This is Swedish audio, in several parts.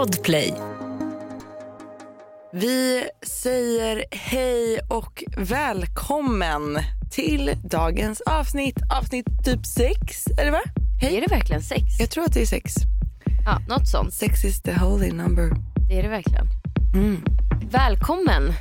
Podplay. Vi säger hej och välkommen till dagens avsnitt. Avsnitt typ sex, är det va? Hej. Är det verkligen sex? Jag tror att det är sex. Ja, något sånt. Sex is the holy number. Det är det verkligen. Mm. Välkommen.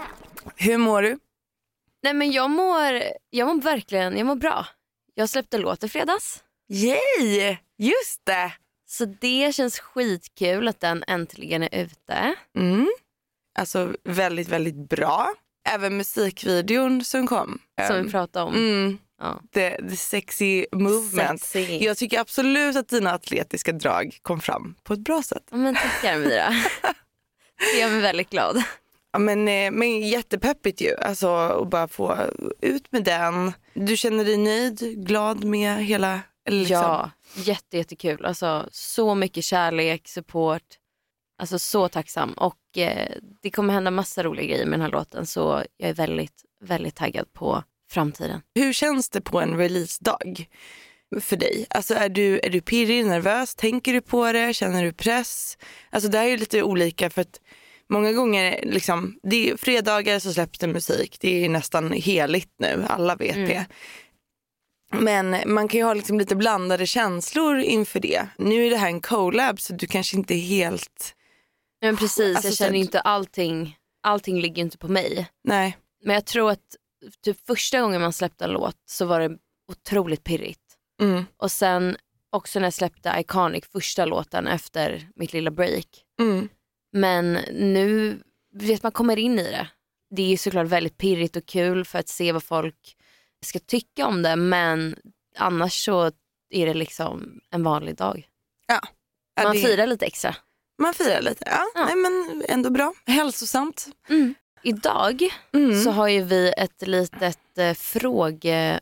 Myra. Hur mår du? Nej men jag mår, jag mår verkligen, jag mår bra. Jag släppte låt i fredags. Yay! Just det! Så det känns skitkul att den äntligen är ute. Mm. Alltså väldigt, väldigt bra. Även musikvideon som kom. Som Um, vi pratade om. Mm, Ja. the, the sexy movement. Sexy. Jag tycker absolut att dina atletiska drag kom fram på ett bra sätt. Men tackar Myra. det gör mig väldigt glad. Ja, men, eh, men jättepeppigt ju, alltså att bara få ut med den. Du känner dig nöjd, glad med hela... Liksom, Ja, jätte, jättekul. Alltså, så mycket kärlek, support. Alltså så tacksam. Och eh, det kommer hända massa roliga grejer med den här låten så jag är väldigt, väldigt taggad på framtiden. Hur känns det på en releasedag för dig? Alltså är du, är du pirrig, nervös, tänker du på det, känner du press? Alltså det här är ju lite olika för att många gånger, liksom, det är fredagar så släpps det musik, det är nästan heligt nu, alla vet det. Men man kan ju ha liksom lite blandade känslor inför det. Nu är det här en collab så du kanske inte är helt, Men precis, Alltså, jag känner så- inte allting, allting ligger inte på mig. nej. Men jag tror att typ första gången man släppte en låt så var det otroligt pirrigt. Mm, Och sen också när jag släppte Iconic, första låten efter mitt lilla break. mm, Men nu vet man kommer in i det. Det är ju såklart väldigt pirrigt och kul för att se vad folk ska tycka om det men annars så är det liksom en vanlig dag. ja. Ja, Man det- firar lite extra. Man firar lite, ja, Ja. Nej, men ändå bra. Hälsosamt. Idag Mm. så har ju vi ett litet eh, frågeavsnitt.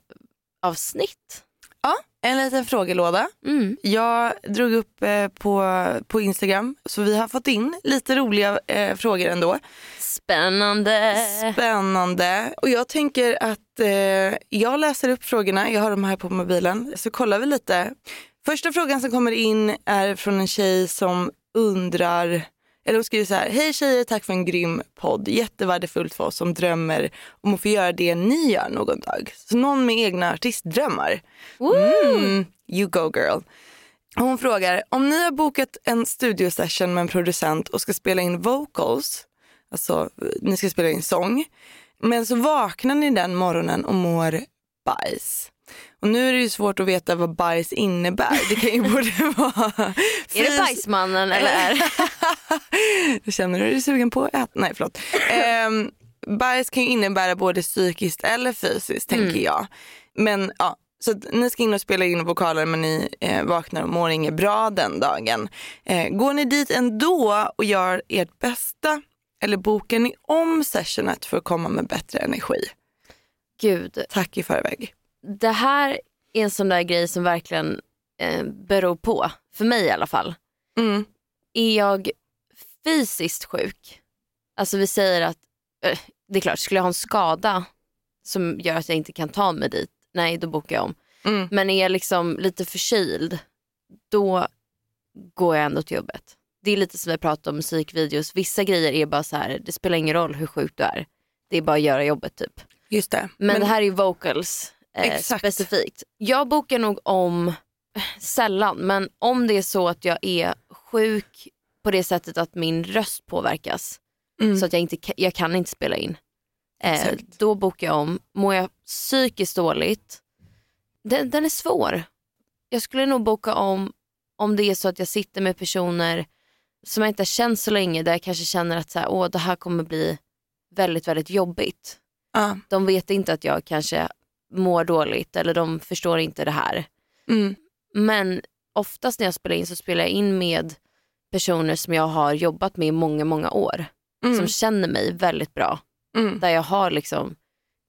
Ja, en liten frågelåda. Mm. Jag drog upp eh, på, på Instagram så vi har fått in lite roliga eh, frågor ändå. Spännande. Spännande. Och jag tänker att eh, jag läser upp frågorna, jag har dem här på mobilen, så kollar vi lite. Första frågan som kommer in är från en tjej som undrar, eller hon skriver så här, hej tjejer, tack för en grym podd, jättevärdefullt för oss som drömmer om att få göra det ni gör någon dag. Så någon med egna artistdrömmar. Mm, you go girl. Hon frågar, om ni har bokat en studiosession med en producent och ska spela in vocals, alltså ni ska spela in sång, men så vaknar ni den morgonen och mår bajs. Och nu är det ju svårt att veta vad bajs innebär. Det kan ju både vara... Är det bajsmannen eller är Känner du dig sugen på att äta? Nej förlåt. Ehm, bajs kan ju innebära både psykiskt eller fysiskt tänker jag. Men ja, så ni ska in och spela in vokaler men ni eh, vaknar och mår inget bra den dagen. Eh, går ni dit ändå och gör ert bästa eller bokar ni om sessionet för att komma med bättre energi? Gud, Tack i förväg. Det här är en sån där grej som verkligen eh, beror på, för mig i alla fall. Mm. Är jag fysiskt sjuk, alltså vi säger att, eh, det är klart, skulle jag ha en skada som gör att jag inte kan ta mig dit, nej då bokar jag om. Mm. Men är jag liksom lite förkyld, då går jag ändå till jobbet. Det är lite som vi pratade om musikvideos, vissa grejer är bara så här, det spelar ingen roll hur sjuk du är. Det är bara att göra jobbet typ. Just det. Men, det här är ju vocals eh, Exakt. specifikt. Jag bokar nog om, sällan, men om det är så att jag är sjuk på det sättet att min röst påverkas Mm. så att jag, inte, jag kan inte spela in. Eh, då bokar jag om. Mår jag psykiskt dåligt, den, den är svår. Jag skulle nog boka om om det är så att jag sitter med personer som jag inte har känt så länge där jag kanske känner att så här, Åh, det här kommer bli väldigt, väldigt jobbigt Ja. de vet inte att jag kanske mår dåligt eller de förstår inte det här. Mm. Men oftast när jag spelar in så spelar jag in med personer som jag har jobbat med i många, många år. Mm. Som känner mig väldigt bra. Mm. Där jag har liksom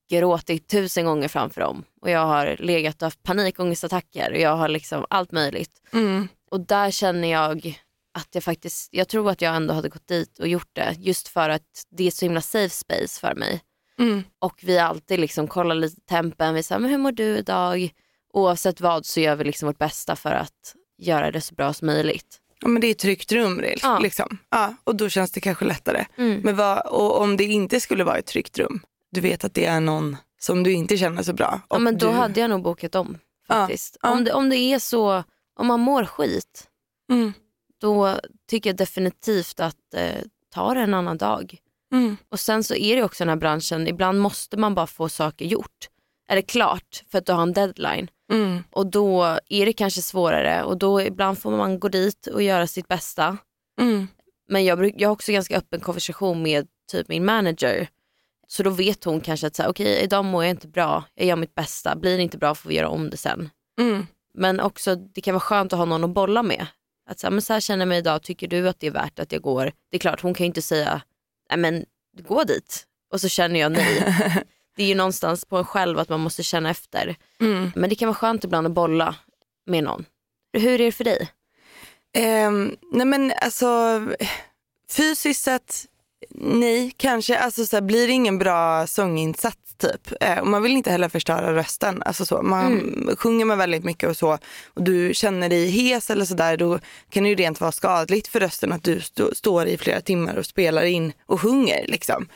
gråtit tusen gånger framför dem och jag har legat och haft panikångestattacker och jag har liksom allt möjligt. Mm. Och där känner jag att jag faktiskt, jag tror att jag ändå hade gått dit och gjort det just för att det är så himla safe space för mig. Mm. Och vi alltid liksom kollar lite tempen, vi säger men hur mår du idag? Oavsett vad så gör vi liksom vårt bästa för att göra det så bra som möjligt. Ja, men det är ett tryggt rum Ja. liksom. Ja, och då känns det kanske lättare. Mm. Men vad, och om det inte skulle vara ett tryggt rum, du vet att det är någon som du inte känner så bra. Ja, men då du, hade jag nog bokat om faktiskt. ja. Om, det, om det är så, om man mår skit, Mm. då tycker jag definitivt att eh, ta det en annan dag. Mm. Och sen så är det också den här branschen, ibland måste man bara få saker gjort. Eller klart för att du har en deadline. Mm. Och då är det kanske svårare och då ibland får man gå dit och göra sitt bästa. Mm. Men jag, bruk- jag har också ganska öppen konversation med typ min manager. Så då vet hon kanske att okej idag mår jag inte bra, jag gör mitt bästa, blir det inte bra får vi göra om det sen. Mm. Men också det kan vara skönt att ha någon att bolla med. Att så här, men så här känner jag mig idag, tycker du att det är värt att jag går? Det är klart hon kan ju inte säga, men gå dit. Och så känner jag nej. Det är ju någonstans på en själv att man måste känna efter. Mm. Men det kan vara skönt ibland att bolla med någon. Hur är det för dig? Ehm, nej men alltså fysiskt sett nej kanske. Alltså så här, blir det ingen bra sånginsats typ. Eh, och man vill inte heller förstöra rösten. Alltså så, man sjunger man väldigt mycket och så och du känner dig hes eller sådär då kan det ju rent vara skadligt för rösten att du stå, står i flera timmar och spelar in och sjunger liksom.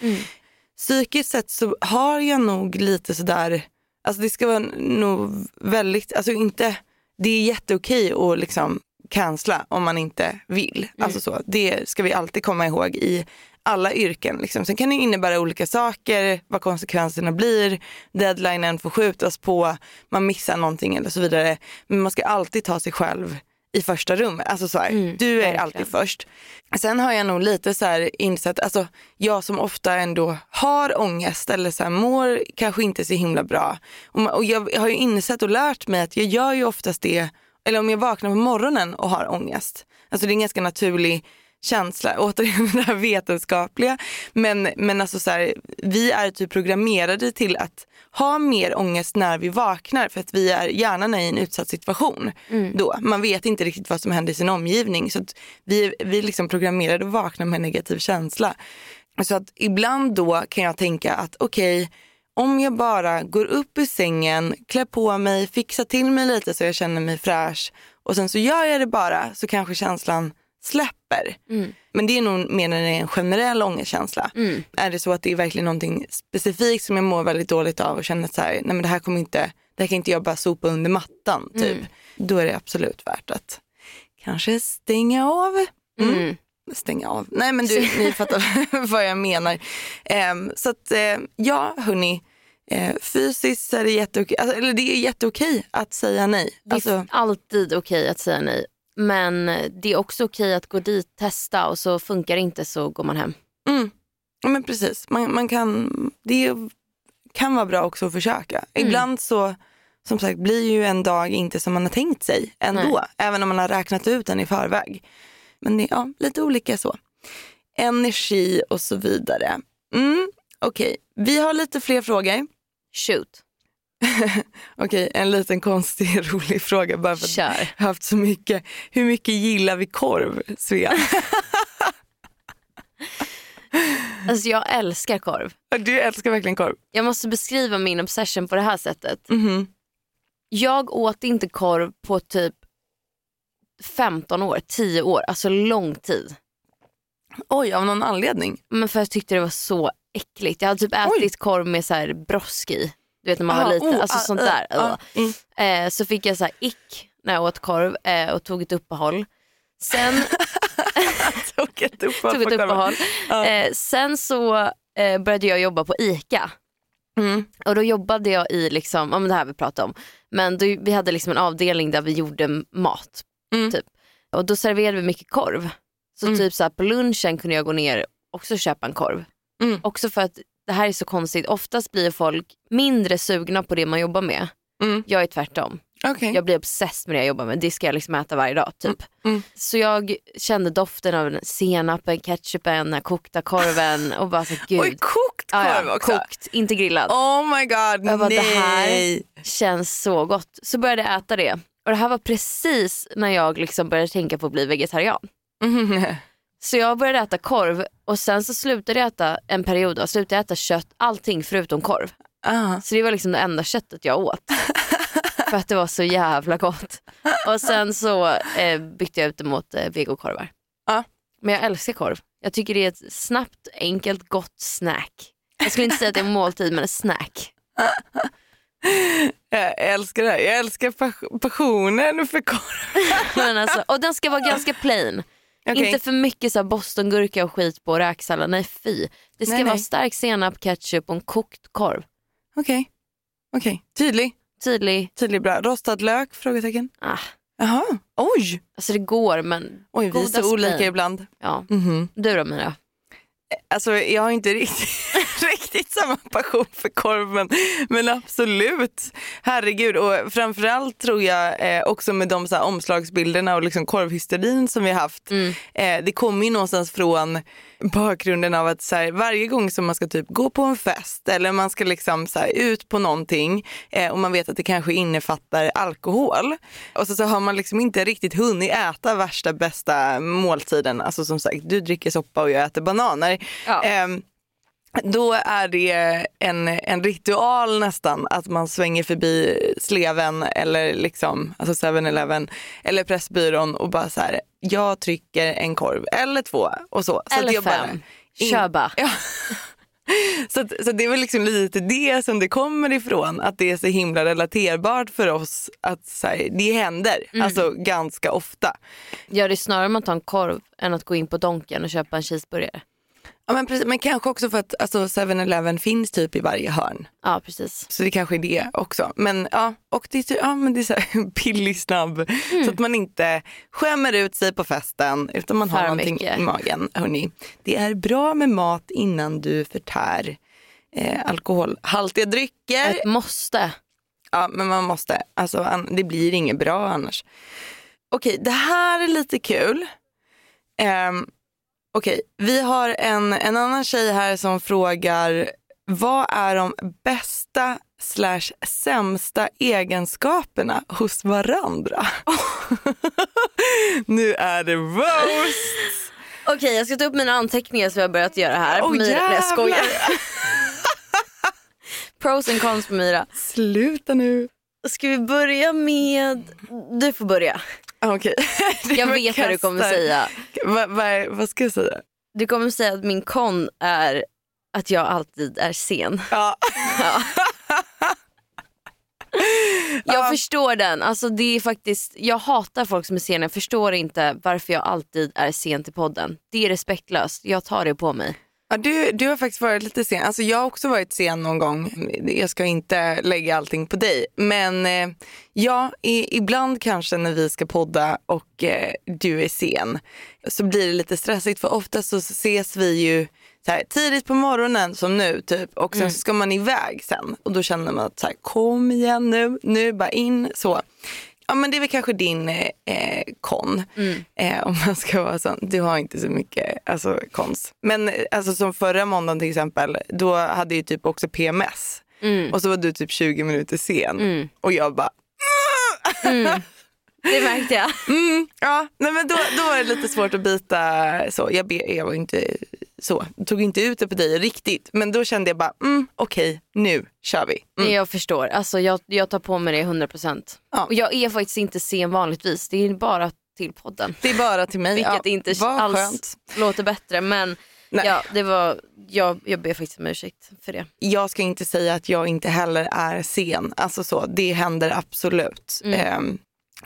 Psykiskt sett så har jag nog lite sådär, alltså det ska vara nog väldigt, alltså inte, det är jätteokej att liksom cancella om man inte vill. Alltså så, det ska vi alltid komma ihåg i alla yrken. Liksom. Sen kan det innebära olika saker, vad konsekvenserna blir, deadlinen får skjutas på, man missar någonting eller så vidare. Men man ska alltid ta sig själv i första rummet. Alltså så här, Mm, du är verkligen. alltid först. Sen har jag nog lite så här insett, alltså jag som ofta ändå har ångest eller så här, mår kanske inte så himla bra. Och, jag har ju insett och lärt mig att jag gör ju oftast det, eller om jag vaknar på morgonen och har ångest. Alltså det är en ganska naturlig känsla, återigen det här vetenskapliga. Men, men alltså så här, vi är typ programmerade till att ha mer ångest när vi vaknar för att vi är hjärnan är i en utsatt situation. Då. Man vet inte riktigt vad som händer i sin omgivning. Så vi, vi är liksom programmerade att vakna med en negativ känsla. Så att ibland då kan jag tänka att okej, om jag bara går upp ur sängen, klär på mig, fixar till mig lite så jag känner mig fräsch och sen så gör jag det bara så kanske känslan släpper. Men det är nog mer när det är en generell ångestkänsla. Är det så att det är verkligen någonting specifikt som jag mår väldigt dåligt av och känner att så här, nej men det här kommer inte, det här kan inte jag bara sopa under mattan typ. Då är det absolut värt att kanske stänga av. Mm. Stänga av. Nej men du, ni fattar vad jag menar. Ehm, så att eh, ja hörni, eh, fysiskt så är det jätteokej, alltså, eller det är jätteokej att säga nej. Det är Alltså, alltid okej att säga nej. Men det är också okej att gå dit, testa och så funkar det inte så går man hem. mm, ja, men precis, man, man kan, det kan vara bra också att försöka. Ibland så som sagt blir ju en dag inte som man har tänkt sig ändå. Även om man har räknat ut den i förväg. Men det är ja, lite olika så. Energi och så vidare. Mm, Okej, vi har lite fler frågor. Shoot, Okej, en liten konstig rolig fråga bara för att kör. jag har haft så mycket. Hur mycket gillar vi korv, Svea? Alltså jag älskar korv. Du älskar verkligen korv. Jag måste beskriva min obsession på det här sättet. Mhm. Jag åt inte korv på typ 15 år, 10 år, alltså lång tid. Oj, av någon anledning. Men för jag tyckte det var så äckligt. Jag hade typ Oj. ätit korv med så här brosk i. Du vet när man Aha, var liten, oh, alltså ah, sånt ah, där. ah, mm. Eh, så fick jag så här ick när jag åt korv eh, och tog ett uppehåll. Sen Tog ett uppehåll. tog ett uppehåll. Eh, sen så eh, började jag jobba på ICA. Mm. Och då jobbade jag i, liksom, ja, men det här vi pratade om, men då, vi hade liksom en avdelning där vi gjorde mat. Mm. Typ. Och då serverade vi mycket korv. Så Mm. typ så här, på lunchen kunde jag gå ner och också köpa en korv. Mm. Också för att det här är så konstigt, oftast blir folk mindre sugna på det man jobbar med. Mm. Jag är tvärtom. Okej. Jag blir obsessed med det jag jobbar med. Det ska jag liksom äta varje dag typ. Mm. Så jag kände doften av senapen, ketchupen, den här kokta korven och bara så gud. Oj, kokt Ja, ja, korv också. Kokt, inte grillad. Oh my god, Jag bara, nej. det här känns så gott. Så började jag äta det. Och det här var precis när jag liksom började tänka på att bli vegetarian. Mm. Så jag började äta korv och sen så slutade jag äta en period och slutade jag äta kött, allting förutom korv. Ah. Så det var liksom det enda köttet jag åt. För att det var så jävla gott. Och sen så eh, bytte jag ut det mot eh, vegokorvar. Ja. Men jag älskar korv. Jag tycker det är ett snabbt, enkelt, gott snack. Jag skulle inte säga att det är en måltid men en snack. Jag älskar det här. Jag älskar pas- passionen för korv. Men alltså, och den ska vara ganska plain. Okej. Inte för mycket så bostongurka och skit på räksallad. Nej fy. Det ska Nej, vara nej. stark senap, ketchup och en kokt korv. Okej. Okej. Tydlig. Tydlig. Tydlig bra. Rostad lök? Frågetecken. Ah, Jaha. Oj. alltså det går men Oj, vi är så olika ibland. ja. Mhm. Du då Mira? Alltså jag har inte riktigt, riktigt samma passion för korv men, men absolut. Herregud och framförallt tror jag eh, också med de så här, omslagsbilderna och liksom korvhysterin som vi har haft. Mm. Eh, det kommer ju någonstans från bakgrunden av att så här, varje gång som man ska typ gå på en fest eller man ska liksom så här, ut på någonting eh, och man vet att det kanske innefattar alkohol och så, så har man liksom inte riktigt hunnit äta värsta bästa måltiden. Alltså som sagt, du dricker soppa och jag äter bananer. Ja. Då är det en, en ritual nästan att man svänger förbi Sleven eller liksom, alltså 7-Eleven eller Pressbyrån och bara så här, jag trycker en korv eller två och så. så Eller bara- fem. in- Kör bara. Ja. Så, att, så det är väl liksom lite det som det kommer ifrån, att det är så himla relaterbart för oss att så här, det händer, Mm. alltså ganska ofta. Gör det snarare om man tar en korv än att gå in på Donken och köpa en cheeseburgare. Ja, men, precis, men kanske också för att alltså, 7-Eleven finns typ i varje hörn. Ja precis. Så det kanske är det också. Men ja, och det är, ja, men det är så här billig snabb. Så att man inte skämmer ut sig på festen utan man har För någonting mycket. i magen. Hörni, det är bra med mat innan du förtär eh, alkoholhaltiga drycker. Ett måste. Ja, men man måste. Alltså, det blir inget bra annars. Okej, det här är lite kul. Um, Okej, vi har en, en annan tjej här som frågar vad är de bästa slash sämsta egenskaperna hos varandra? nu är det roast. Okej jag ska ta upp mina anteckningar som jag börjat göra här. Åh, Mira. Nej, jag skojar. jävlar. Pros and cons på Mira. Sluta nu. Ska vi börja med, du får börja. Ah, Okej. Jag vet vad du kommer säga. Va, va, vad ska jag säga? Du kommer säga att min kon är att jag alltid är sen. Ja. Ja. Jag Ja. förstår den. Alltså det är faktiskt, jag hatar folk som är sena. Jag förstår inte varför jag alltid är sen till podden. Det är respektlöst. Jag tar det på mig. Ja, du, du har faktiskt varit lite sen. Alltså, jag har också varit sen någon gång. Jag ska inte lägga allting på dig. Men eh, ja, i, ibland kanske när vi ska podda och eh, du är sen så blir det lite stressigt. För ofta så ses vi ju här, tidigt på morgonen som nu typ och sen så ska man iväg sen. Och då känner man att så här, kom igen nu, nu bara in så. Ja men det är väl kanske din eh, eh, kon. Eh, om man ska vara sån. Du har inte så mycket alltså, konst. Men eh, alltså, som förra måndagen till exempel, då hade jag typ också PMS. Mm. Och så var du typ 20 minuter sen. Mm. Och jag bara, Det märkte jag. mm, ja, nej, men då, då var det lite svårt att bita så. Jag, be, jag var inte så, tog inte ut det på dig riktigt. Men då kände jag bara, mm, okej, nu kör vi. Mm. Jag förstår. Alltså jag, jag tar på mig det 100%. Ja. Och jag är faktiskt inte sen vanligtvis. Det är bara till podden. Det är bara till mig. Vilket ja, inte alls skönt. låter bättre. Men Nej. ja, det var, jag, jag ber faktiskt om ursäkt för det. jag ska inte säga att jag inte heller är sen. Alltså så, det händer absolut. Ehm,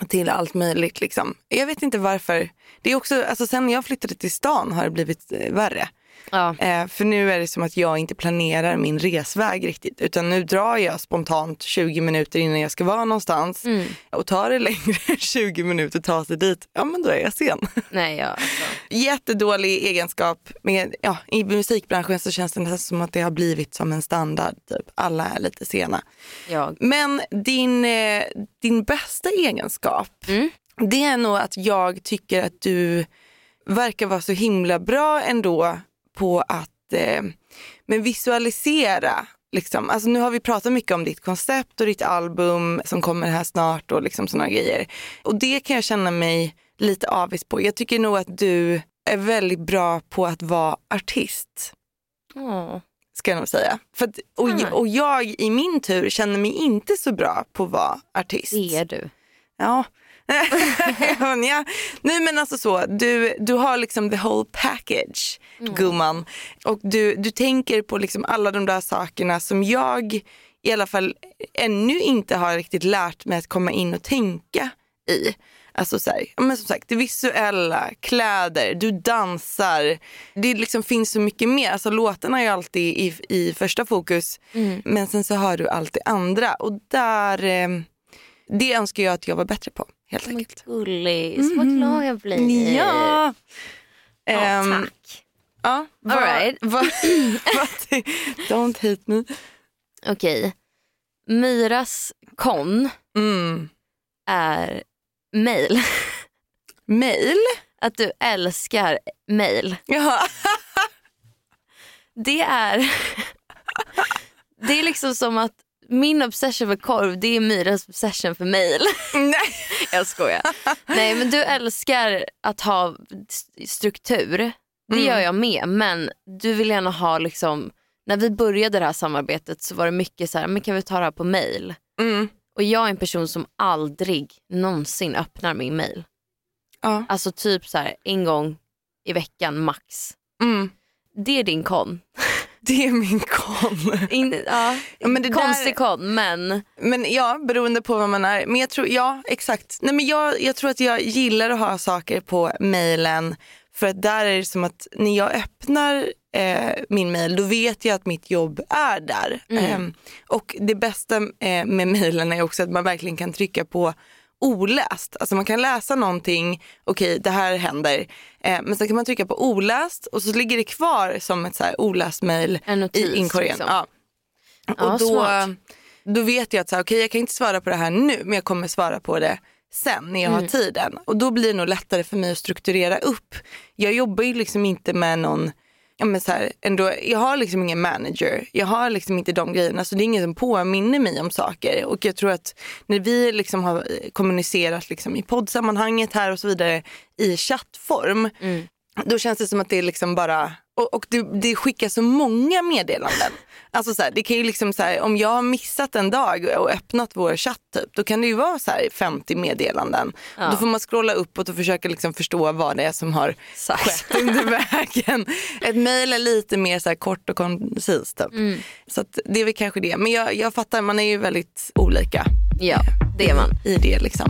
till allt möjligt liksom. Jag vet inte varför. Det är också, alltså sen jag flyttade till stan har det blivit eh, värre. Ja. Eh, för nu är det som att jag inte planerar min resväg riktigt utan nu drar jag spontant 20 minuter innan jag ska vara någonstans Mm. och tar det längre än 20 minuter att ta sig dit, ja men då är jag sen. Nej, ja, alltså. Jättedålig egenskap. Med, ja, I musikbranschen så känns det nästan som att det har blivit som en standard. Typ. Alla är lite sena. jag. Men din, eh, din bästa egenskap, Mm. det är nog att jag tycker att du verkar vara så himla bra ändå på att eh, men visualisera. Liksom. Alltså, nu har vi pratat mycket om ditt koncept och ditt album som kommer här snart och liksom såna grejer. Och det kan jag känna mig lite avis på. Jag tycker nog att du är väldigt bra på att vara artist Åh. ska jag nog säga. För att, och, Mm. och jag i min tur känner mig inte så bra på att vara artist. Det är du. Ja. ja. Nej men alltså så, du, du har liksom the whole package gumman. Och du, du tänker på liksom alla de där sakerna som jag i alla fall ännu inte har riktigt lärt mig att komma in och tänka i. Alltså så här, men som sagt, det visuella, kläder, du dansar. Det liksom finns så mycket mer. Alltså låtarna är ju alltid i, i första fokus. Men sen så har du allt det andra. Och där, eh, det önskar jag att jag var bättre på helt Men enkelt. gullis, vad glad jag blir. Ja! Ja, Ehm, tack. ja, vad- All right. vad- vad- don't hate me. Okej. Myras kon Mm. är mail. Mail? Att du älskar mail. Jaha. Det är, det är liksom som att min obsession för korv det är Myras obsession för mail. Nej. Jag skojar. Nej men du älskar att ha st- struktur. Det Mm. gör jag med men du vill gärna ha liksom, när vi började det här samarbetet så var det mycket så här, men kan vi ta det här på mail? Mm. Och jag är en person som aldrig någonsin öppnar min mail. Ja. Alltså typ så här en gång i veckan max. Mm. Det är din kon. Det är min kon. In, ja, Ja, men konstig där- kon men Men ja, beroende på vad man är. Men jag tror, ja exakt. Nej, men jag, jag tror att jag gillar att ha saker på mejlen. För att där är det som att när jag öppnar eh, min mejl då vet jag att mitt jobb är där. Ehm, och det bästa eh, med mejlen är också att man verkligen kan trycka på oläst. Alltså man kan läsa någonting, okej det här händer. Eh, men sen kan man trycka på oläst och så ligger det kvar som ett så här oläst notis, i inkorgen. liksom. Ja. Ja, Och då, smart. då vet jag att så här, okay, jag kan inte svara på det här nu men jag kommer svara på det sen när jag Mm. har tiden. Och då blir det nog lättare för mig att strukturera upp. Jag jobbar ju liksom inte med någon Ja, men så här, ändå, jag har liksom ingen manager, jag har liksom inte de grejerna så det är ingen som påminner mig om saker. Och jag tror att när vi liksom har eh, kommunicerat liksom i poddsammanhanget här och så vidare i chattform Mm då känns det som att det är liksom bara, och, och det, det skickas så många meddelanden. Alltså så här, det kan ju liksom så här, om jag har missat en dag och öppnat vår chatt typ, då kan det ju vara så här 50 meddelanden. Ja. Då får man scrolla uppåt och försöka liksom förstå vad det är som har Exakt. skett under vägen. Ett mejl är lite mer så här kort och koncist. Typ. Mm. Så att det är väl kanske det. Men jag, jag fattar, man är ju väldigt olika ja det är man. i det liksom.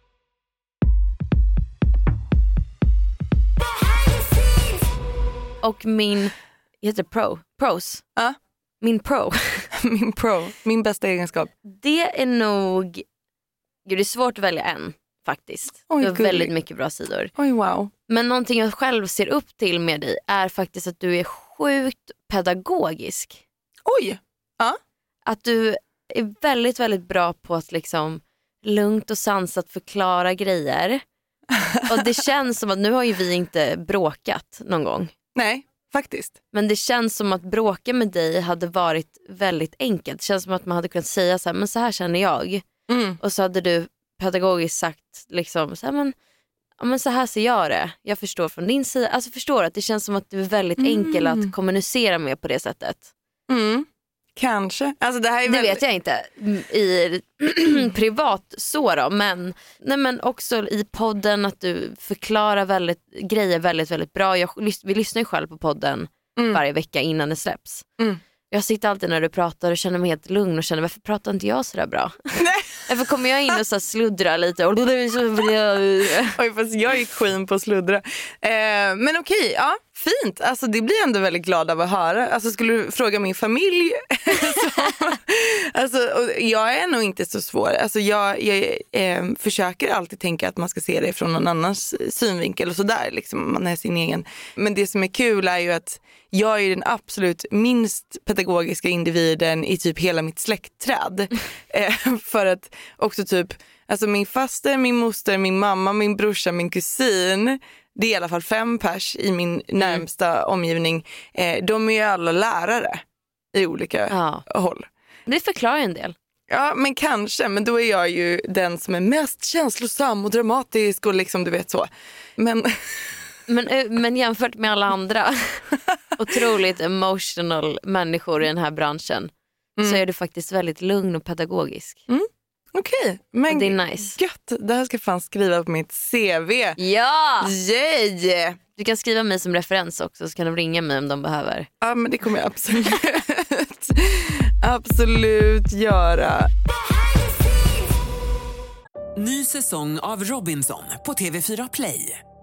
Och min, heter pro? Pros? Ja. Min pro. Min pro, min bästa egenskap. Det är nog, gud det är svårt att välja en faktiskt. Oj, du har gullig. väldigt mycket bra sidor. Oj wow. Men någonting jag själv ser upp till med dig är faktiskt att du är sjukt pedagogisk. Oj, Att du är väldigt, väldigt bra på att liksom lugnt och sansat förklara grejer. Och det känns som att, nu har ju vi inte bråkat någon gång. Nej faktiskt. Men det känns som att bråka med dig hade varit väldigt enkelt. Det känns som att man hade kunnat säga så här, men så här känner jag. Mm. Och så hade du pedagogiskt sagt liksom, så här, men ja, men så här ser jag det. Jag förstår från din sida. Alltså förstår att det känns som att du är väldigt enkel att kommunicera med på det sättet. Mm. Kanske. Alltså det här är Det väl... vet jag inte mm, i privat så då men, nej men också i podden att du förklarar väldigt, grejer väldigt väldigt bra. Jag, vi lyssnar ju själv på podden Mm. varje vecka innan det släpps. Mm. Jag sitter alltid när du pratar och känner mig helt lugn och känner varför pratar inte jag sådär bra? Varför kommer jag in och så sluddra sluddrar lite? Och Oj, fast jag är queen på att sluddra. Eh, men okej, ja, fint. Alltså, det blir jag ändå väldigt glad av att höra. Alltså, skulle du fråga min familj alltså, och jag är nog inte så svår. Alltså, jag jag eh, försöker alltid tänka att man ska se det från någon annans synvinkel och sådär. Liksom, man är sin egen. Men det som är kul är ju att jag är den absolut minst pedagogiska individen i typ hela mitt släktträd. Eh, för att också typ, alltså min faster, min moster, min mamma, min brorsa, min kusin. Det är i alla fall fem pers i min närmsta omgivning. Eh, de är ju alla lärare i olika Ja. håll. Det förklarar en del. Ja men kanske, men då är jag ju den som är mest känslosam och dramatisk och liksom du vet så. Men Men, eh, men jämfört med alla andra otroligt emotional människor i den här branschen så är du faktiskt väldigt lugn och pedagogisk. okej, men Det är nice. gött. Det här ska jag fan skriva på mitt CV. Ja! Yay! Du kan skriva mig som referens också så kan de ringa mig om de behöver. Ja men det kommer jag absolut, absolut göra. Ny säsong av Robinson på TV4 Play.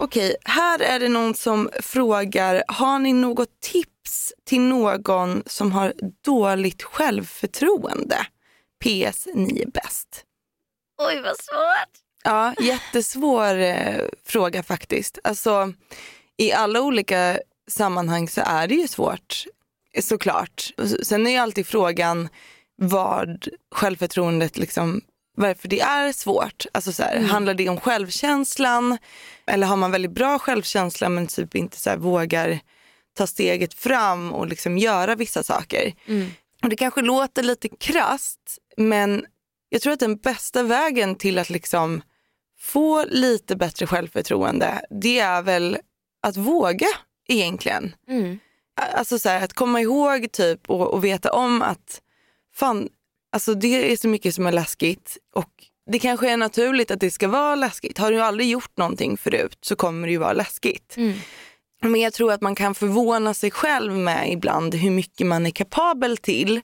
Okej, här är det någon som frågar, har ni något tips till någon som har dåligt självförtroende? PS, ni är bäst. Oj vad svårt. Ja, jättesvår eh, fråga faktiskt. Alltså, I alla olika sammanhang så är det ju svårt, såklart. Sen är ju alltid frågan vad självförtroendet, liksom, varför det är svårt. Alltså så här, Handlar det om självkänslan eller har man väldigt bra självkänsla men typ inte så vågar ta steget fram och liksom göra vissa saker. Och Det kanske låter lite krast men jag tror att den bästa vägen till att liksom få lite bättre självförtroende, det är väl att våga egentligen. Mm. Alltså så här, att komma ihåg typ och, och veta om att fan, alltså det är så mycket som är läskigt och det kanske är naturligt att det ska vara läskigt. Har du aldrig gjort någonting förut så kommer det ju vara läskigt. Men jag tror att man kan förvåna sig själv med ibland hur mycket man är kapabel till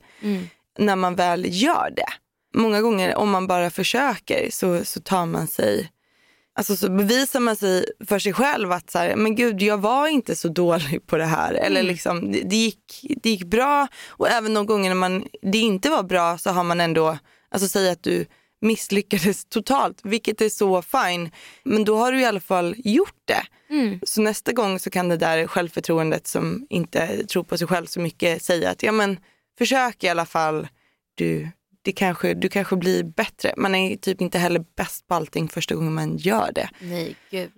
när man väl gör det. Många gånger om man bara försöker så, så tar man sig Alltså så bevisar man sig för sig själv att så här, men gud jag var inte så dålig på det här. Eller liksom, det, det, gick, det gick bra och även de gånger när man, det inte var bra så har man ändå, alltså säga att du misslyckades totalt, vilket är så fine. Men då har du i alla fall gjort det. Så nästa gång så kan det där självförtroendet som inte tror på sig själv så mycket säga att ja men försök i alla fall, du, det kanske, du kanske blir bättre. Man är typ inte heller bäst på allting första gången man gör det. Nej gud.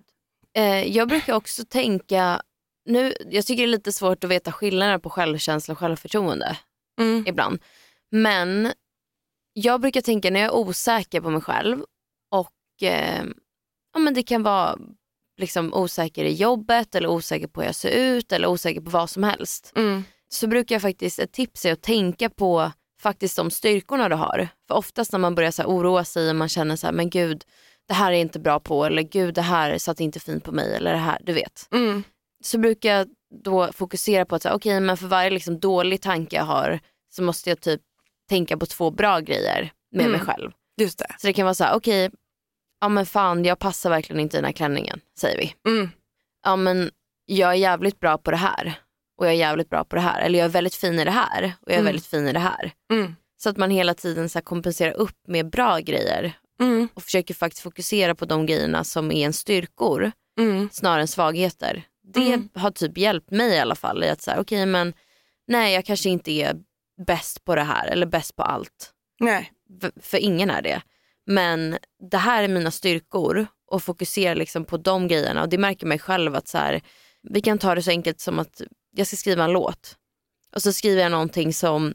Eh, jag brukar också tänka, nu, jag tycker det är lite svårt att veta skillnaden på självkänsla och självförtroende Mm. ibland. Men jag brukar tänka när jag är osäker på mig själv och eh, ja, men det kan vara liksom osäker i jobbet eller osäker på hur jag ser ut eller osäker på vad som helst. Mm. Så brukar jag faktiskt, ett tips är att tänka på faktiskt de styrkorna du har. För oftast när man börjar så oroa sig och man känner så här, men gud det här är inte bra på eller gud det här satt inte fint på mig eller det här, du vet. Mm. Så brukar jag då fokusera på att säga, okej men för varje liksom dålig tanke jag har så måste jag typ tänka på två bra grejer med Mm. mig själv. Just det. Så det kan vara så här, okej, ja men fan jag passar verkligen inte i den här klänningen, säger vi. Mm. Ja men jag är jävligt bra på det här och jag är jävligt bra på det här. Eller jag är väldigt fin i det här och jag är Mm. väldigt fin i det här. Mm. Så att man hela tiden så kompenserar upp med bra grejer Mm. och försöker faktiskt fokusera på de grejerna som är en styrkor Mm. snarare än svagheter. Det Mm. har typ hjälpt mig i alla fall i att säga, okej men nej jag kanske inte är bäst på det här eller bäst på allt. Nej. För ingen är det. Men det här är mina styrkor och fokusera liksom på de grejerna och det märker mig själv att så här, vi kan ta det så enkelt som att jag ska skriva en låt och så skriver jag någonting som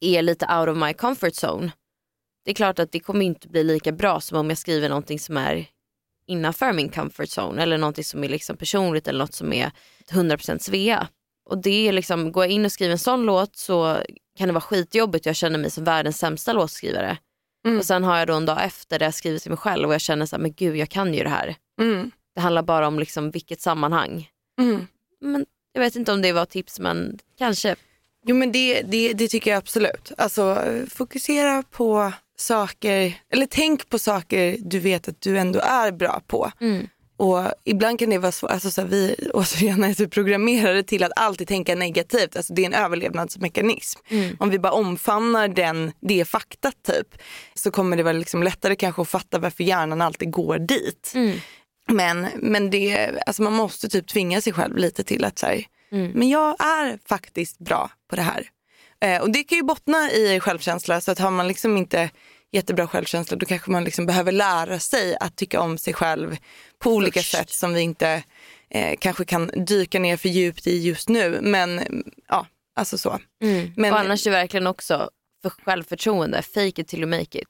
är lite out of my comfort zone. Det är klart att det kommer inte bli lika bra som om jag skriver någonting som är innanför min comfort zone eller någonting som är liksom personligt eller något som är 100% Svea. Och det är liksom, går jag in och skriver en sån låt så kan det vara skitjobbigt jag känner mig som världens sämsta låtskrivare. Mm. Och sen har jag då en dag efter där jag skriver till mig själv och jag känner så här, men gud jag kan ju det här. Mm. Det handlar bara om liksom vilket sammanhang. Mm. Men jag vet inte om det var tips men kanske. Jo men det, det, det tycker jag absolut. Alltså fokusera på saker, eller tänk på saker du vet att du ändå är bra på. Mm. Och ibland kan det vara svårt, alltså så här, vi återigen är så programmerade till att alltid tänka negativt. Alltså det är en överlevnadsmekanism. Mm. Om vi bara omfamnar den, det faktat typ så kommer det vara liksom lättare kanske att fatta varför hjärnan alltid går dit. Mm. Men, men det, alltså man måste typ tvinga sig själv lite till att säga, Mm. men jag är faktiskt bra på det här. Eh, och det kan ju bottna i självkänsla så att har man liksom inte jättebra självkänsla då kanske man liksom behöver lära sig att tycka om sig själv på olika Först. sätt som vi inte eh, kanske kan dyka ner för djupt i just nu. Men ja, alltså så. Mm. Men- och annars är det verkligen också för självförtroende, fake it till you make it.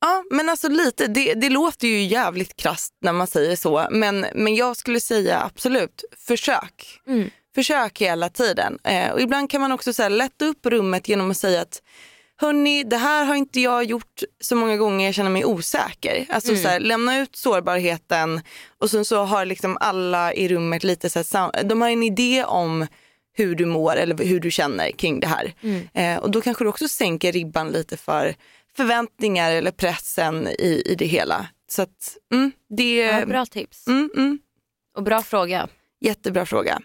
Ja, men alltså lite, det, det låter ju jävligt krasst när man säger så. Men, men jag skulle säga absolut, försök. Mm. Försök hela tiden. Eh, och ibland kan man också så här, lätta upp rummet genom att säga att Hörni, det här har inte jag gjort så många gånger jag känner mig osäker. Alltså Mm. så här, lämna ut sårbarheten och sen så har liksom alla i rummet lite så här, de har en idé om hur du mår eller hur du känner kring det här. Mm. Eh, och då kanske du också sänker ribban lite för förväntningar eller pressen i, i det hela. Så att, mm, det Ja, bra tips. Mm, mm, Och bra fråga. jättebra fråga.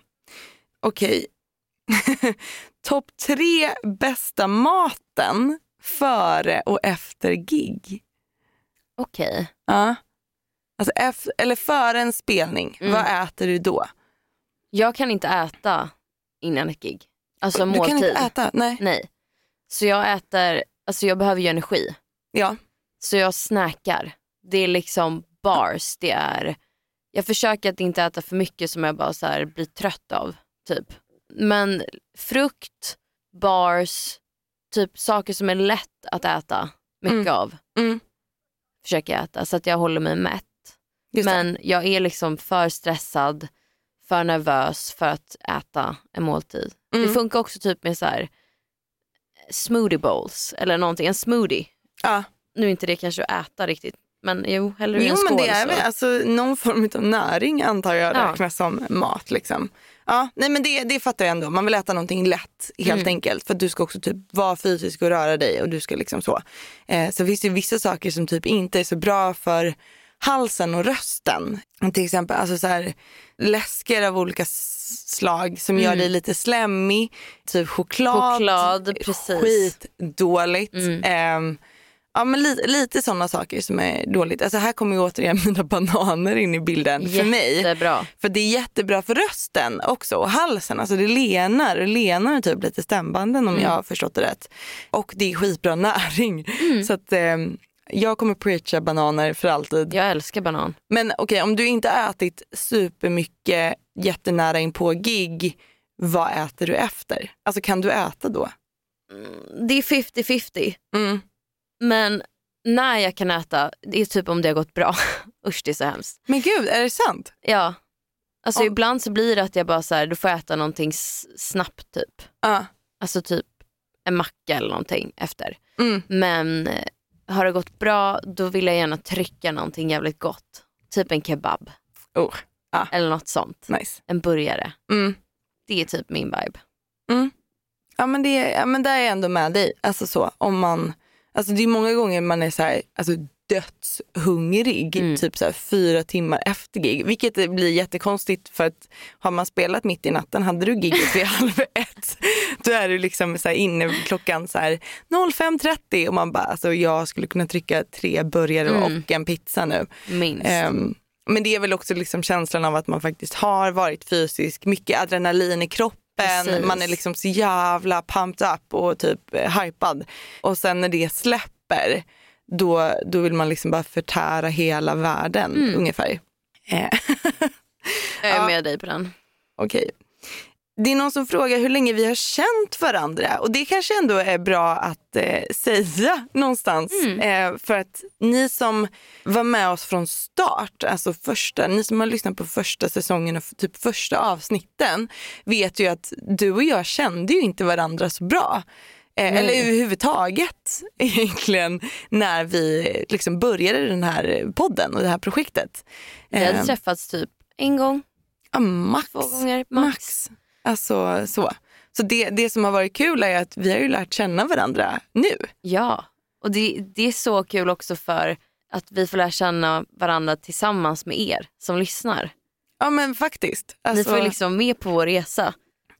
Okej. Topp tre bästa maten före och efter gig. Okej. Ja. Alltså efter, eller före en spelning, Mm. vad äter du då? Jag kan inte äta innan ett gig. Alltså Du måltid. kan inte äta? Nej. Nej. Så jag äter, alltså jag behöver ju energi. Ja. Så jag snackar. Det är liksom bars. Det är, jag försöker att inte äta för mycket som jag bara så här blir trött av. Typ. Men frukt, bars, typ saker som är lätt att äta mycket Mm. av. Mm. Försöker jag äta så att jag håller mig mätt. Just det. Men jag är liksom för stressad, för nervös för att äta en måltid. Mm. Det funkar också typ med så här smoothie bowls eller någonting, en smoothie. Ja. Nu är inte det kanske att äta riktigt, men jo, hellre Jo en skål. men det är väl alltså, någon form av näring antar jag Ja. räknas som mat. Liksom. Ja, nej men det, det fattar jag ändå. Man vill äta någonting lätt helt Mm. enkelt. För att du ska också typ vara fysisk och röra dig och du ska liksom så. Eh, så finns det vissa saker som typ inte är så bra för halsen och rösten. Till exempel alltså så här, läsker av olika slag som gör Mm. dig lite slemmig. Typ choklad. Choklad, precis. Skitdåligt. Mm. Ehm, Ja men lite, lite sådana saker som är dåligt. Alltså här kommer ju återigen mina bananer in i bilden för mig. Jättebra. För det är jättebra för rösten också och halsen. Alltså det lenar och lenar typ lite stämbanden om Mm. jag har förstått det rätt. Och det är skitbra näring. Mm. Så att eh, jag kommer preacha bananer för alltid. Jag älskar banan. Men okej om du inte ätit supermycket jättenära in på gig, vad äter du efter? Alltså kan du äta då? Det är 50-50. Mm. Men när jag kan äta, det är typ om det har gått bra. Usch det är så hemskt. Men gud, är det sant? Ja. Alltså Ja. ibland så blir det att jag bara så här, då får äta någonting snabbt typ. Ja. Alltså typ en macka eller någonting efter. Mm. Men eh, har det gått bra då vill jag gärna trycka någonting jävligt gott. Typ en kebab. Oh. Eller något sånt. Nice. En burgare. Mm. Det är typ min vibe. Ja men, det, ja men där är jag ändå med dig. Alltså så, om man, alltså det är många gånger man är så här, alltså dödshungrig, Mm. typ så här fyra timmar efter gig. Vilket blir jättekonstigt för att har man spelat mitt i natten, hade du giget vid halv ett, då är du liksom så här inne klockan så här 05.30 och man bara, alltså jag skulle kunna trycka tre burgare Mm. och en pizza nu. Minst. Ehm, men det är väl också liksom känslan av att man faktiskt har varit fysisk, mycket adrenalin i kroppen, Precis. man är liksom så jävla pumped up och typ eh, hypad. Och sen när det släpper, då, då vill man liksom bara förtära hela världen Mm. ungefär. Eh, jag är ja. med dig på den. Okej. Det är någon som frågar hur länge vi har känt varandra och det kanske ändå är bra att eh, säga någonstans. Eh, för att ni som var med oss från start, alltså första, ni som har lyssnat på första säsongen och typ första avsnitten vet ju att du och jag kände ju inte varandra så bra. Eh, eller överhuvudtaget egentligen när vi liksom började den här podden och det här projektet. Vi hade Eh, träffats typ en gång, Ja, max. två gånger max. Max. Alltså så. Så det, det som har varit kul är att vi har ju lärt känna varandra nu. Ja, och det, det är så kul också för att vi får lära känna varandra tillsammans med er som lyssnar. Ja men faktiskt. Ni Alltså, får ju liksom med på vår resa.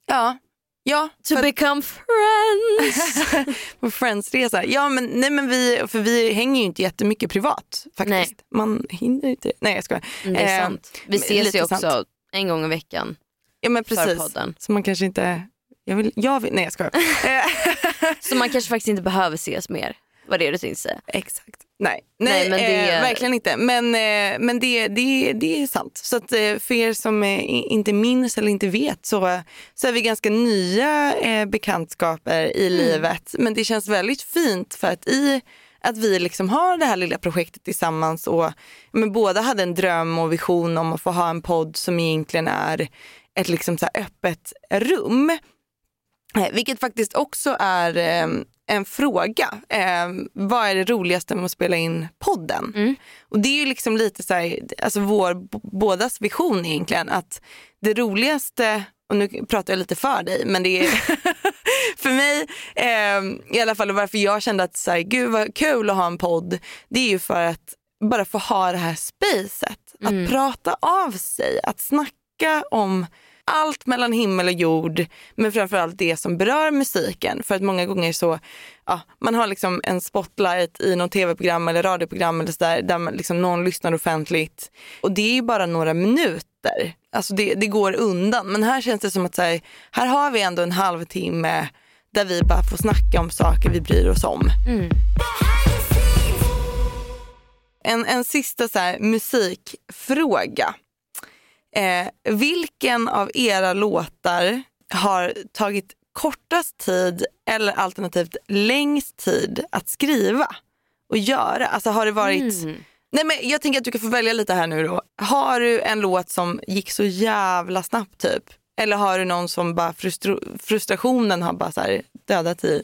Ja. Ja, To för- become friends. på Friends-resa. Ja men, nej, men vi, för vi hänger ju inte jättemycket privat faktiskt. Nej. Man hinner inte. Nej jag skojar. Mm, Det är Eh, sant. Vi ses ju också sant. en gång i veckan Ja men precis. Så man kanske inte, jag vill, jag vill, nej jag skojar. Så man kanske faktiskt inte behöver ses mer. Vad det är du tänkte säga. Exakt. Nej, Nej, nej, men det- eh, verkligen inte. Men, eh, men det, det, det är sant. Så att, eh, för er som eh, inte minns eller inte vet så, så är vi ganska nya eh, bekantskaper i livet. Men det känns väldigt fint för att i att vi liksom har det här lilla projektet tillsammans och men båda hade en dröm och vision om att få ha en podd som egentligen är ett liksom så här öppet rum. Eh, Vilket faktiskt också är eh, en fråga. Eh, vad är det roligaste med att spela in podden? Mm. Och det är ju liksom lite så här, alltså vår bådas vision egentligen. Att det roligaste, och nu pratar jag lite för dig, men det är för mig eh, i alla fall varför jag kände att så här, gud vad kul att ha en podd. Det är ju för att bara få ha det här spacet. Att prata av sig, att snacka om allt mellan himmel och jord, men framförallt det som berör musiken. För att många gånger så, ja, man har liksom en spotlight i något tv-program eller radioprogram eller så där, där liksom någon lyssnar offentligt. Och det är ju bara några minuter. Alltså det, det går undan. Men här känns det som att så här, här har vi ändå en halvtimme där vi bara får snacka om saker vi bryr oss om. En, en sista så här, musikfråga. Eh, vilken av era låtar har tagit kortast tid eller alternativt längst tid att skriva och göra? Alltså har det varit... Nej, men jag tänker att du kan få välja lite här nu då. Har du en låt som gick så jävla snabbt typ? Eller har du någon som bara frustra- frustrationen har bara så här dödat i?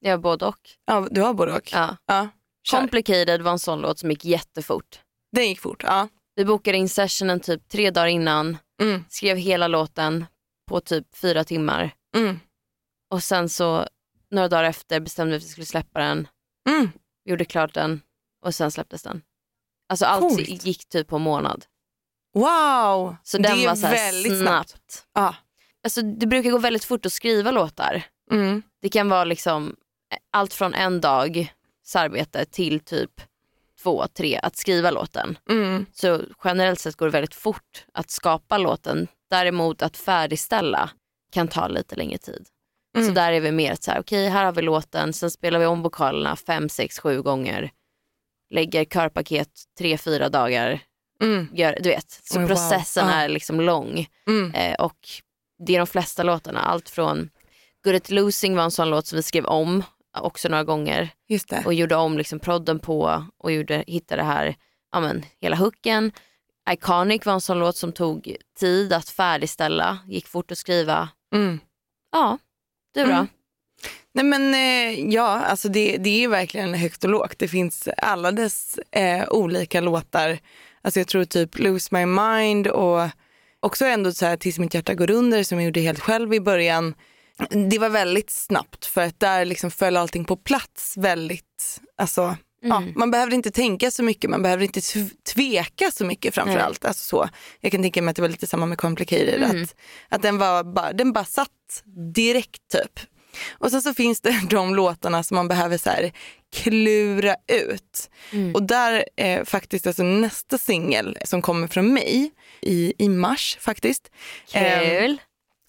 Jag har både och. Ja, du har både och. Ja. Ja. Complicated var en sån låt som gick jättefort. Den gick fort. Ja. Vi bokade in sessionen typ tre dagar innan, Mm, skrev hela låten på typ fyra timmar mm, och sen så några dagar efter bestämde vi att vi skulle släppa den, mm. gjorde klart den och sen släpptes den. Alltså allt Coolt. gick typ på en månad. Wow! Så det den är var så väldigt snabbt. snabbt. Ja. Alltså, det brukar gå väldigt fort att skriva låtar. Mm. Det kan vara liksom allt från en dags arbete till typ två, tre att skriva låten. Mm. Så generellt sett går det väldigt fort att skapa låten. Däremot att färdigställa kan ta lite längre tid. Så Mm. där är vi mer så här, okej här har vi låten, sen spelar vi om vokalerna fem, sex, sju gånger. Lägger körpaket tre, fyra dagar. Mm. Gör, du vet, så wow. processen Ja. är liksom lång. Mm. Eh, och det är de flesta låtarna, allt från Good at losing var en sån låt som vi skrev om också några gånger och gjorde om liksom prodden på och gjorde, hittade det här, ja men hela hooken. Iconic var en sån låt som tog tid att färdigställa, gick fort att skriva. Mm. Ja, du då? Mm. Nej men eh, ja, alltså det, det är verkligen högt och lågt. Det finns alla dess eh, olika låtar. Alltså jag tror typ Lose My Mind och också ändå så här Tills mitt hjärta går under som jag gjorde helt själv i början. Det var väldigt snabbt för att där liksom föll allting på plats väldigt, alltså Ja, Mm. man behövde inte tänka så mycket, man behövde inte tv- tveka så mycket framför Nej. allt. Alltså så. Jag kan tänka mig att det var lite samma med Complicated, Mm. att, att den, var bara, den bara satt direkt typ. Och sen så finns det de låtarna som man behöver så här klura ut. Mm. Och där är faktiskt alltså nästa singel som kommer från mig i, i mars faktiskt. Kul.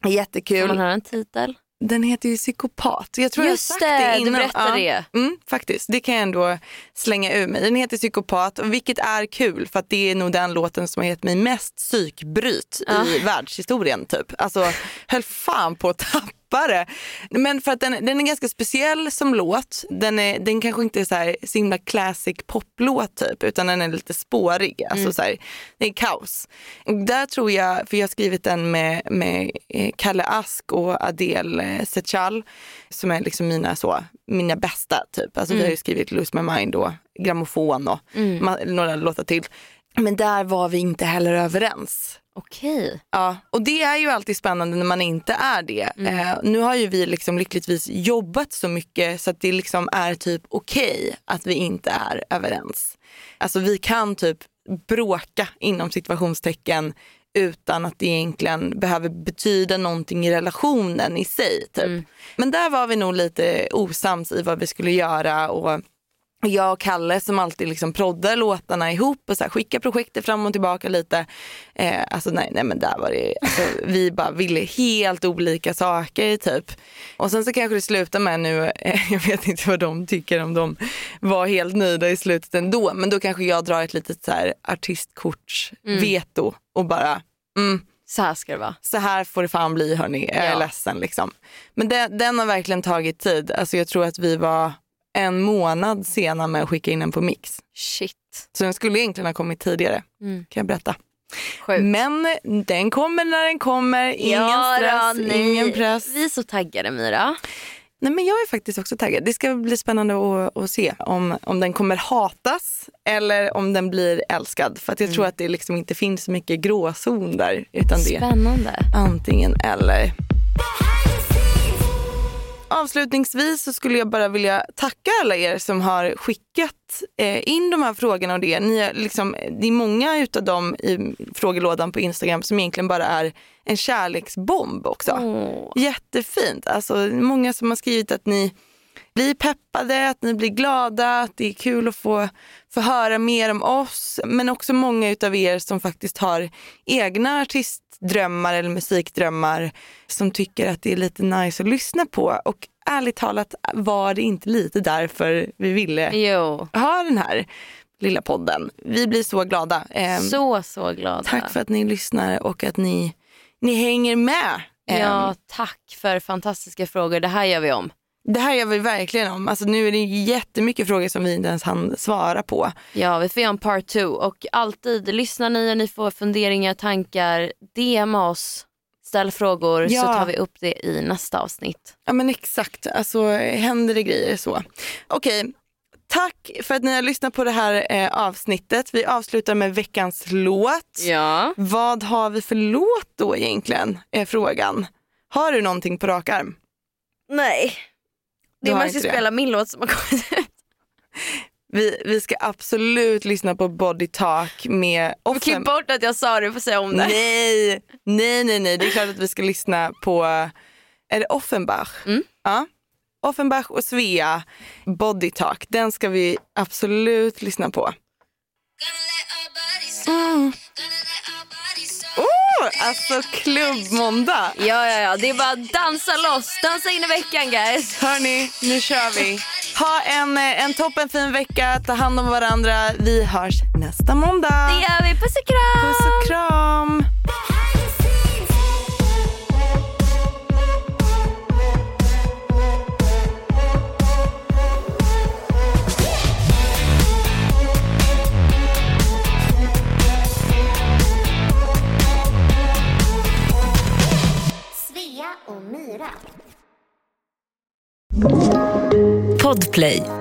Ehm, jättekul. Får man höra en titel? Den heter ju Psykopat. Jag tror Just jag har sagt det, det du innan. berättade ja. det. Mm, faktiskt, det kan jag ändå slänga ur mig. Den heter Psykopat, vilket är kul för att det är nog den låten som har gett mig mest psykbryt Ja. i världshistorien. Typ. Alltså, höll fan på att tappa det. Men för att den, den är ganska speciell som låt. Den, är, den kanske inte är så, här, så himla classic poplåt typ, utan den är lite spårig. Alltså, Mm. så här, det är kaos. Där tror jag, för jag har skrivit den med, med eh, Kalle Ask och Adele eh, Sechal som är liksom mina, så, mina bästa typ. Alltså vi Mm. har ju skrivit Lose My Mind och Grammofon och Mm. några låtar till. Men där var vi inte heller överens. Okej. Ja, och det är ju alltid spännande när man inte är det. Mm. Eh, nu har ju vi liksom lyckligtvis jobbat så mycket så att det liksom är typ okej att vi inte är överens. Alltså vi kan typ bråka inom situationstecken utan att det egentligen behöver betyda någonting i relationen i sig. Typ. Men där var vi nog lite osams i vad vi skulle göra och jag och Kalle som alltid liksom proddar låtarna ihop och så här, skickar projektet fram och tillbaka lite. Eh, alltså nej, nej men där var det, alltså, vi bara ville helt olika saker typ. Och sen så kanske det slutar med nu, eh, jag vet inte vad de tycker om de var helt nöjda i slutet ändå. Men då kanske jag drar ett litet så här artistkorts Mm. och bara mm, Så här ska det vara. så här får det fan bli hörni, jag är Ja. ledsen liksom. Men den, den har verkligen tagit tid. Alltså jag tror att vi var en månad sena med att skicka in den på mix. Shit. Så den skulle egentligen ha kommit tidigare, Mm. kan jag berätta. Sjukt. Men den kommer när den kommer, ingen Ja, stress, då, ingen press. Vi är så taggade Mira. Nej, men jag är faktiskt också taggad. Det ska bli spännande att, att se om, om den kommer hatas eller om den blir älskad. För att jag tror att det liksom inte finns så mycket gråzon där. Utan det är Spännande. antingen eller. Avslutningsvis så skulle jag bara vilja tacka alla er som har skickat eh, in de här frågorna och det. Ni är liksom, det är många utav dem i frågelådan på Instagram som egentligen bara är en kärleksbomb också. Åh. Jättefint. Alltså, många som har skrivit att ni blir peppade, att ni blir glada, att det är kul att få, få höra mer om oss. Men också många utav er som faktiskt har egna artistdrömmar eller musikdrömmar som tycker att det är lite nice att lyssna på. Och ärligt talat var det inte lite därför vi ville Jo. ha den här lilla podden. Vi blir så glada. Ehm, Så, så glada. Tack för att ni lyssnar och att ni, ni hänger med. Ehm, Ja, tack för fantastiska frågor. Det här gör vi om. Det här gör vi verkligen om. Alltså, nu är det jättemycket frågor som vi inte ens hann svara på. Ja, vi får göra en part two. Och alltid, lyssnar ni och ni får funderingar, tankar, DMa oss, ställ frågor Ja. så tar vi upp det i nästa avsnitt. Ja men exakt, alltså händer det grejer så. Okej, tack för att ni har lyssnat på det här eh, avsnittet. Vi avslutar med veckans låt. Ja. Vad har vi för låt då egentligen? Är frågan. Har du någonting på rak arm? Nej. Det man ska spela min låt som har kommit ut. Vi, vi ska absolut lyssna på Body Talk med Klipp bort att jag sa det, får säga om det. Nej, nej, nej, nej. Det är klart att vi ska lyssna på, är det Offenbach? Mm. Ja. Offenbach och Svea, Body Talk. Den ska vi absolut lyssna på. Mm. Alltså klubbmåndag. Ja, ja, ja. Det är bara dansa loss. Dansa in i veckan guys. Hörni, nu kör vi. Ha en, eh, en toppenfin vecka, ta hand om varandra. Vi hörs nästa måndag. Det gör vi. Puss och kram. Puss och kram. Podplay.